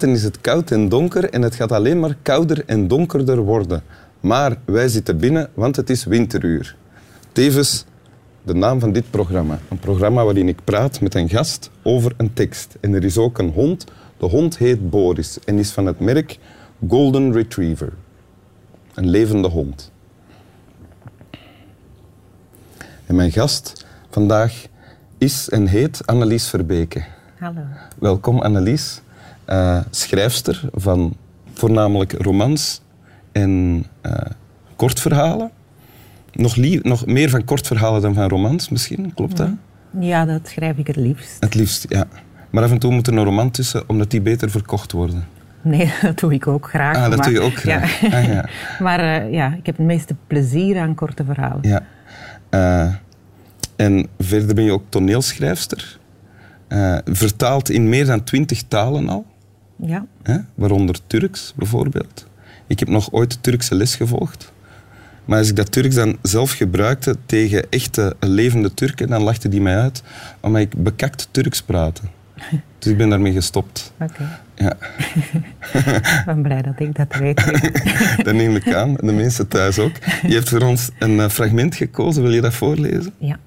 Buiten is het koud en donker en het gaat alleen maar kouder en donkerder worden. Maar wij zitten binnen, want het is winteruur. Tevens de naam van dit programma. Een programma waarin ik praat met een gast over een tekst. En er is ook een hond. De hond heet Boris en is van het merk Golden Retriever. Een levende hond. En mijn gast vandaag is en heet Annelies Verbeke. Hallo. Welkom Annelies, uh, schrijfster van voornamelijk romans en uh, kortverhalen. Nog, nog, meer van kortverhalen dan van romans misschien, klopt dat? Ja, dat schrijf ik het liefst. Het liefst, ja. Maar af en toe moet er een roman tussen, omdat die beter verkocht worden. Nee, dat doe ik ook graag. Ah, dat maar, doe je ook graag. Ja. Ah, ja. maar uh, ja, ik heb het meeste plezier aan korte verhalen. Ja. Uh, en verder ben je ook toneelschrijfster. Uh, vertaald in meer dan twintig talen al. Ja. Hè? Waaronder Turks bijvoorbeeld. Ik heb nog ooit Turkse les gevolgd. Maar als ik dat Turks dan zelf gebruikte tegen echte levende Turken, dan lachte die mij uit omdat ik bekakt Turks praatte. Dus ik ben daarmee gestopt. Oké. Ja. ik ben blij dat ik dat weet. dat neem ik aan. En de mensen thuis ook. Je hebt voor ons een eh, fragment gekozen. Wil je dat voorlezen? Ja.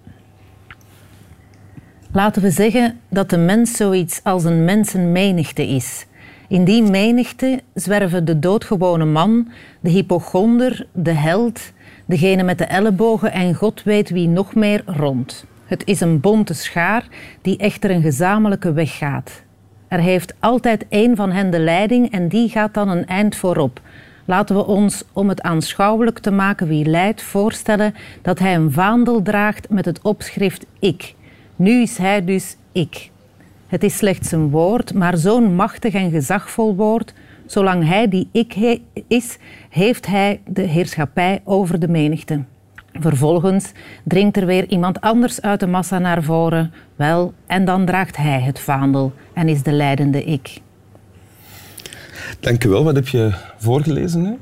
Laten we zeggen dat de mens zoiets als een mensenmenigte is. In die menigte zwerven de doodgewone man, de hypochonder, de held, degene met de ellebogen en God weet wie nog meer rond. Het is een bonte schaar die echter een gezamenlijke weg gaat. Er heeft altijd één van hen de leiding en die gaat dan een eind voorop. Laten we ons, om het aanschouwelijk te maken wie leidt, voorstellen dat hij een vaandel draagt met het opschrift ik. Nu is hij dus ik. Het is slechts een woord, maar zo'n machtig en gezagvol woord. Zolang hij die ik is, heeft hij de heerschappij over de menigte. Vervolgens dringt er weer iemand anders uit de massa naar voren. Wel, en dan draagt hij het vaandel en is de leidende ik. Dank u wel. Wat heb je voorgelezen nu?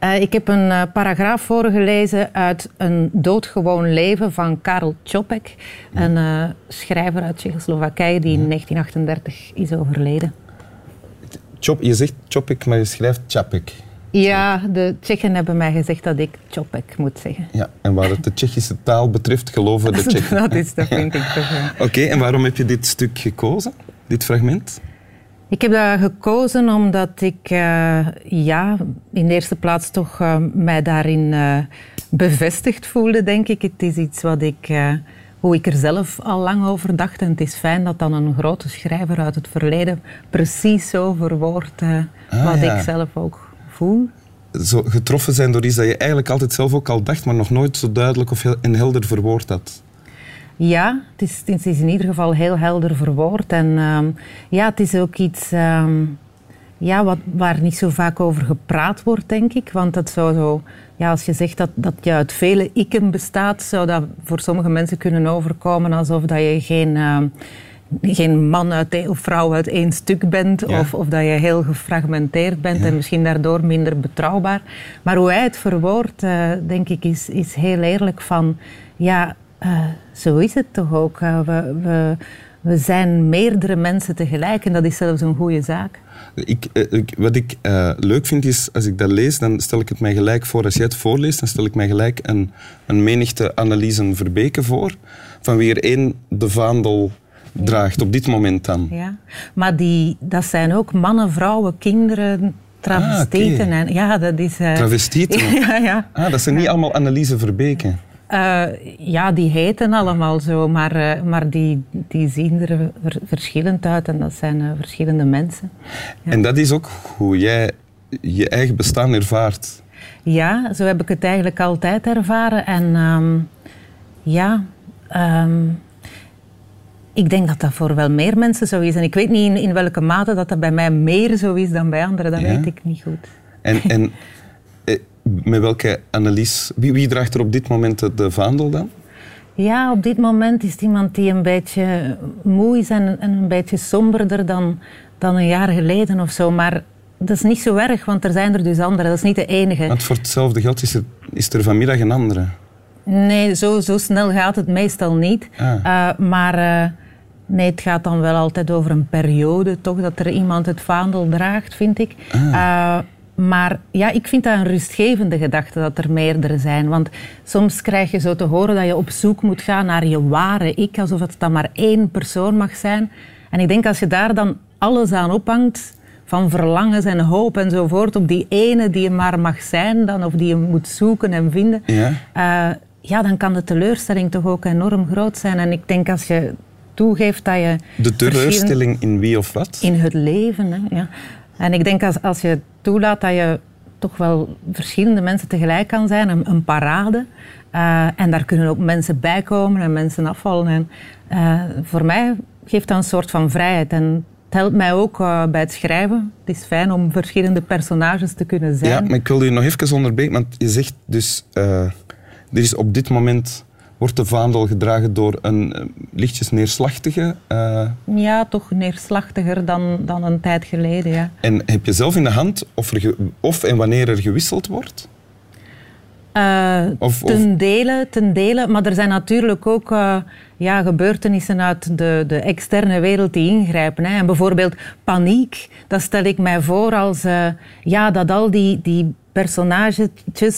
Uh, ik heb een uh, paragraaf voorgelezen uit Een doodgewoon leven van Karel Čopek, een uh, schrijver uit Tsjechoslowakije die in 1938 is overleden. Chop, je zegt Čopek, maar je schrijft Čapek. Ja, de Tsjechen hebben mij gezegd dat ik Čopek moet zeggen. Ja, en waar het de Tsjechische taal betreft geloven de Tsjechen. dat is, dat vind ik toch. Oké, okay, en waarom heb je dit stuk gekozen, dit fragment? Ik heb dat gekozen omdat ik uh, ja, in de eerste plaats toch uh, mij daarin uh, bevestigd voelde, denk ik. Het is iets wat ik, hoe ik er zelf al lang over dacht. En het is fijn dat dan een grote schrijver uit het verleden precies zo verwoordt ah, wat ja. ik zelf ook voel. Zo getroffen zijn door iets dat je eigenlijk altijd zelf ook al dacht, maar nog nooit zo duidelijk of heel, en helder verwoord had. Ja, het is, het is in ieder geval heel helder verwoord. En uh, ja, het is ook iets uh, ja, wat, waar niet zo vaak over gepraat wordt, denk ik. Want dat zou zo, ja, als je zegt dat, dat je uit vele ikken bestaat, zou dat voor sommige mensen kunnen overkomen alsof dat je geen, uh, geen man uit, of vrouw uit één stuk bent. Ja. Of, of dat je heel gefragmenteerd bent ja. en misschien daardoor minder betrouwbaar. Maar hoe hij het verwoordt, uh, denk ik, is, is heel eerlijk van... Ja, uh, zo is het toch ook. Uh, we, we, we, zijn meerdere mensen tegelijk en dat is zelfs een goede zaak. Ik, ik, wat ik leuk vind is, als ik dat lees, dan stel ik het mij gelijk voor. Als jij het voorleest, dan stel ik mij gelijk een, een menigte analysen verbeken voor. Van wie er één de vaandel draagt, op dit moment dan. Ja, maar die, dat zijn ook mannen, vrouwen, kinderen, travestieten. Ah, okay. en, ja, dat is... Travestieten? ja, ja. Ah, dat zijn niet allemaal analyse verbeken. Uh, ja, die heten allemaal zo, maar, uh, maar die, die zien er ver verschillend uit en dat zijn uh, verschillende mensen. Ja. En dat is ook hoe jij je eigen bestaan ervaart? Ja, zo heb ik het eigenlijk altijd ervaren. En um, ja, um, ik denk dat dat voor wel meer mensen zo is. En ik weet niet in, in welke mate dat dat bij mij meer zo is dan bij anderen, dat ja? weet ik niet goed. En, en met welke analyse? Wie, wie, draagt er op dit moment de vaandel dan? Ja, op dit moment is het iemand die een beetje moe is en, en een beetje somberder dan, dan een jaar geleden of zo. Maar dat is niet zo erg, want er zijn er dus anderen. Dat is niet de enige. Want voor hetzelfde geld is er, is er vanmiddag een andere. Nee, zo, zo snel gaat het meestal niet. Ah. Uh, maar uh, Nee, het gaat dan wel altijd over een periode, toch, dat er iemand het vaandel draagt, vind ik. Uh, maar ja, ik vind dat een rustgevende gedachte dat er meerdere zijn. Want soms krijg je zo te horen dat je op zoek moet gaan naar je ware ik, alsof het dan maar één persoon mag zijn. En ik denk als je daar dan alles aan ophangt, van verlangens en hoop enzovoort, op die ene die je maar mag zijn, dan, of die je moet zoeken en vinden, ja. Uh, ja, dan kan de teleurstelling toch ook enorm groot zijn. En ik denk als je toegeeft dat je... De teleurstelling in wie of wat? In het leven, hè, ja. En ik denk als, als je toelaat dat je toch wel verschillende mensen tegelijk kan zijn, een, een parade. Uh, en daar kunnen ook mensen bij komen en mensen afvallen. En, uh, voor mij geeft dat een soort van vrijheid. En het helpt mij ook uh, bij het schrijven. Het is fijn om verschillende personages te kunnen zijn. Ja, maar ik wil je nog even onderbreken, want je zegt dus... er is op dit moment wordt de vaandel gedragen door een uh, lichtjes neerslachtige? Uh... Ja, toch neerslachtiger dan, dan een tijd geleden, ja. En heb je zelf in de hand of, er of en wanneer er gewisseld wordt? Uh, of, ten, Dele, ten dele, maar er zijn natuurlijk ook ja, gebeurtenissen uit de, de externe wereld die ingrijpen. Hè. En bijvoorbeeld paniek, dat stel ik mij voor als ja, dat al die, die personages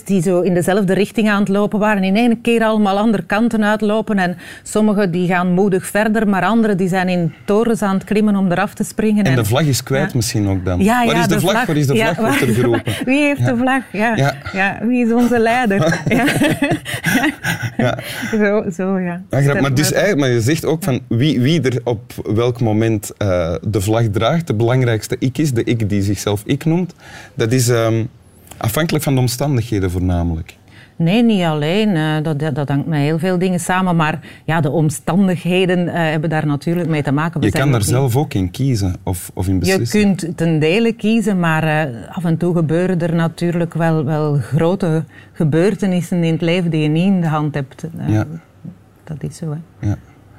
die zo in dezelfde richting aan het lopen waren, in één keer allemaal andere kanten uitlopen. En sommigen die gaan moedig verder, maar anderen die zijn in torens aan het klimmen om eraf te springen. En, de vlag is kwijt misschien ook dan. Ja, waar is de, vlag? Waar is de vlag? wordt er geroepen. Wie heeft de vlag? Ja. Ja. Wie is onze leider? ja. Zo, zo, ja. maar, dus eigenlijk, maar je zegt ook van wie, wie er op welk moment uh, de vlag draagt. De belangrijkste ik is, de ik die zichzelf ik noemt. Dat is... Um, Afhankelijk van de omstandigheden voornamelijk? Nee, niet alleen. Uh, dat, dat, hangt met heel veel dingen samen. Maar ja, de omstandigheden uh, hebben daar natuurlijk mee te maken. We je kan daar zelf ook in kiezen of, of in beslissen? Je kunt ten dele kiezen, maar af en toe gebeuren er natuurlijk wel, wel grote gebeurtenissen in het leven die je niet in de hand hebt. Ja. Dat is zo. Hè. Ja.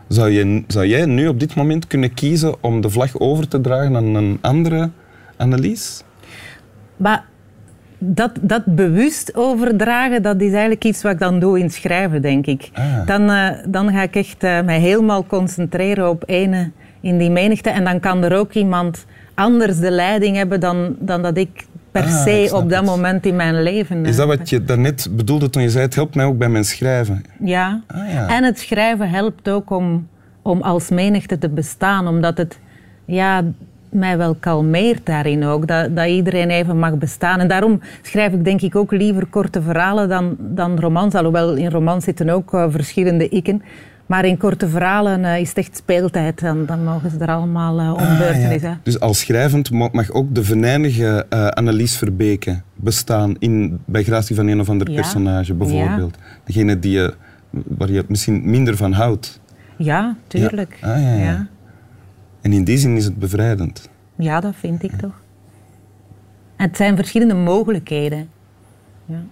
Zou, je, zou jij nu op dit moment kunnen kiezen om de vlag over te dragen aan een andere Annelies? Maar dat, dat bewust overdragen, dat is eigenlijk iets wat ik dan doe in schrijven, denk ik. Ah. Dan, uh, dan ga ik echt uh, mij helemaal concentreren op ene in die menigte. En dan kan er ook iemand anders de leiding hebben dan, dan dat ik per ah, se op dat moment in mijn leven. Is dat wat je daarnet bedoelde toen je zei, het helpt mij ook bij mijn schrijven? Ja. Ah, ja. En het schrijven helpt ook om, om als menigte te bestaan, omdat het... Ja, mij wel kalmeert daarin ook. Dat, dat iedereen even mag bestaan. En daarom schrijf ik denk ik ook liever korte verhalen dan, dan romans. Alhoewel in romans zitten ook uh, verschillende ikken. Maar in korte verhalen uh, is het echt speeltijd. Dan, dan mogen ze er allemaal uh, om ah, ja. Dus als schrijvend mag ook de venijnige uh, Annelies Verbeke bestaan in, bij gratie van een of ander personage, bijvoorbeeld. Degene die je, waar je misschien minder van houdt. Ja, tuurlijk. Ah, ja. En in die zin is het bevrijdend. Ja, dat vind ik toch. het zijn verschillende mogelijkheden. Ja.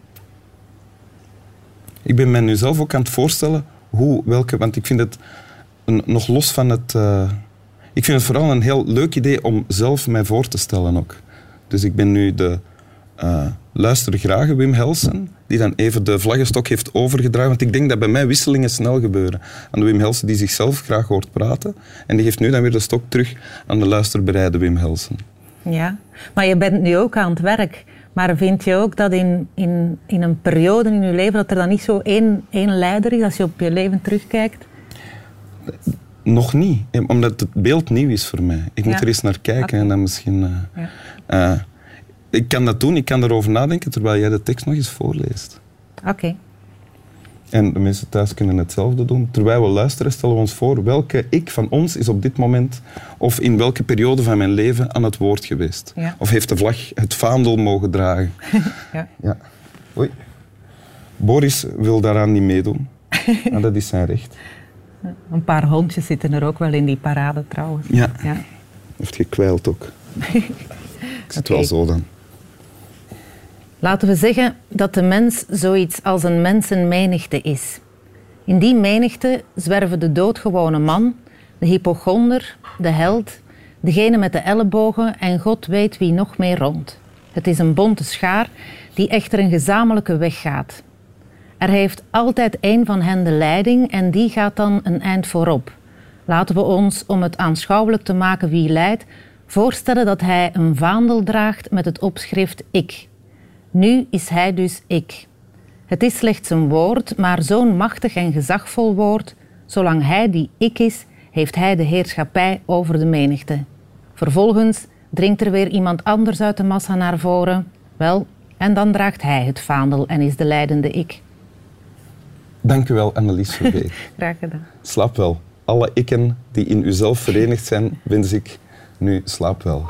Ik ben mij nu zelf ook aan het voorstellen hoe, welke, want ik vind het een, nog los van het. Uh, ik vind het vooral een heel leuk idee om zelf mij voor te stellen ook. Dus ik ben nu de uh, luister graag Wim Helsen, die dan even de vlaggenstok heeft overgedragen. Want ik denk dat bij mij wisselingen snel gebeuren. Aan de Wim Helsen die zichzelf graag hoort praten. En die geeft nu dan weer de stok terug aan de luisterbereide Wim Helsen. Ja, maar je bent nu ook aan het werk. Maar vind je ook dat in, in, in een periode in je leven dat er dan niet zo één, één leider is als je op je leven terugkijkt? Nog niet, omdat het beeld nieuw is voor mij. Ik moet er eens naar kijken en dan misschien... Uh, ja. uh, ik kan dat doen, ik kan erover nadenken terwijl jij de tekst nog eens voorleest. Oké. En de mensen thuis kunnen hetzelfde doen. Terwijl we luisteren, stellen we ons voor welke ik van ons is op dit moment of in welke periode van mijn leven aan het woord geweest. Of heeft de vlag het vaandel mogen dragen. ja. ja. Oei. Boris wil daaraan niet meedoen. maar dat is zijn recht. Een paar hondjes zitten er ook wel in die parade trouwens. Ja. ja. Heeft gekwijld ook. ik zit wel zo dan. Laten we zeggen dat de mens zoiets als een mensenmenigte is. In die menigte zwerven de doodgewone man, de hypochonder, de held, degene met de ellebogen en God weet wie nog meer rond. Het is een bonte schaar die echter een gezamenlijke weg gaat. Er heeft altijd één van hen de leiding en die gaat dan een eind voorop. Laten we ons, om het aanschouwelijk te maken wie leidt, voorstellen dat hij een vaandel draagt met het opschrift ik. Nu is hij dus ik. Het is slechts een woord, maar zo'n machtig en gezagvol woord, zolang hij die ik is, heeft hij de heerschappij over de menigte. Vervolgens dringt er weer iemand anders uit de massa naar voren. Wel, en dan draagt hij het vaandel en is de leidende ik. Dank u wel, Annelies Verbeek. Graag gedaan. Slaap wel. Alle ikken die in uzelf verenigd zijn, wens ik nu slaap wel.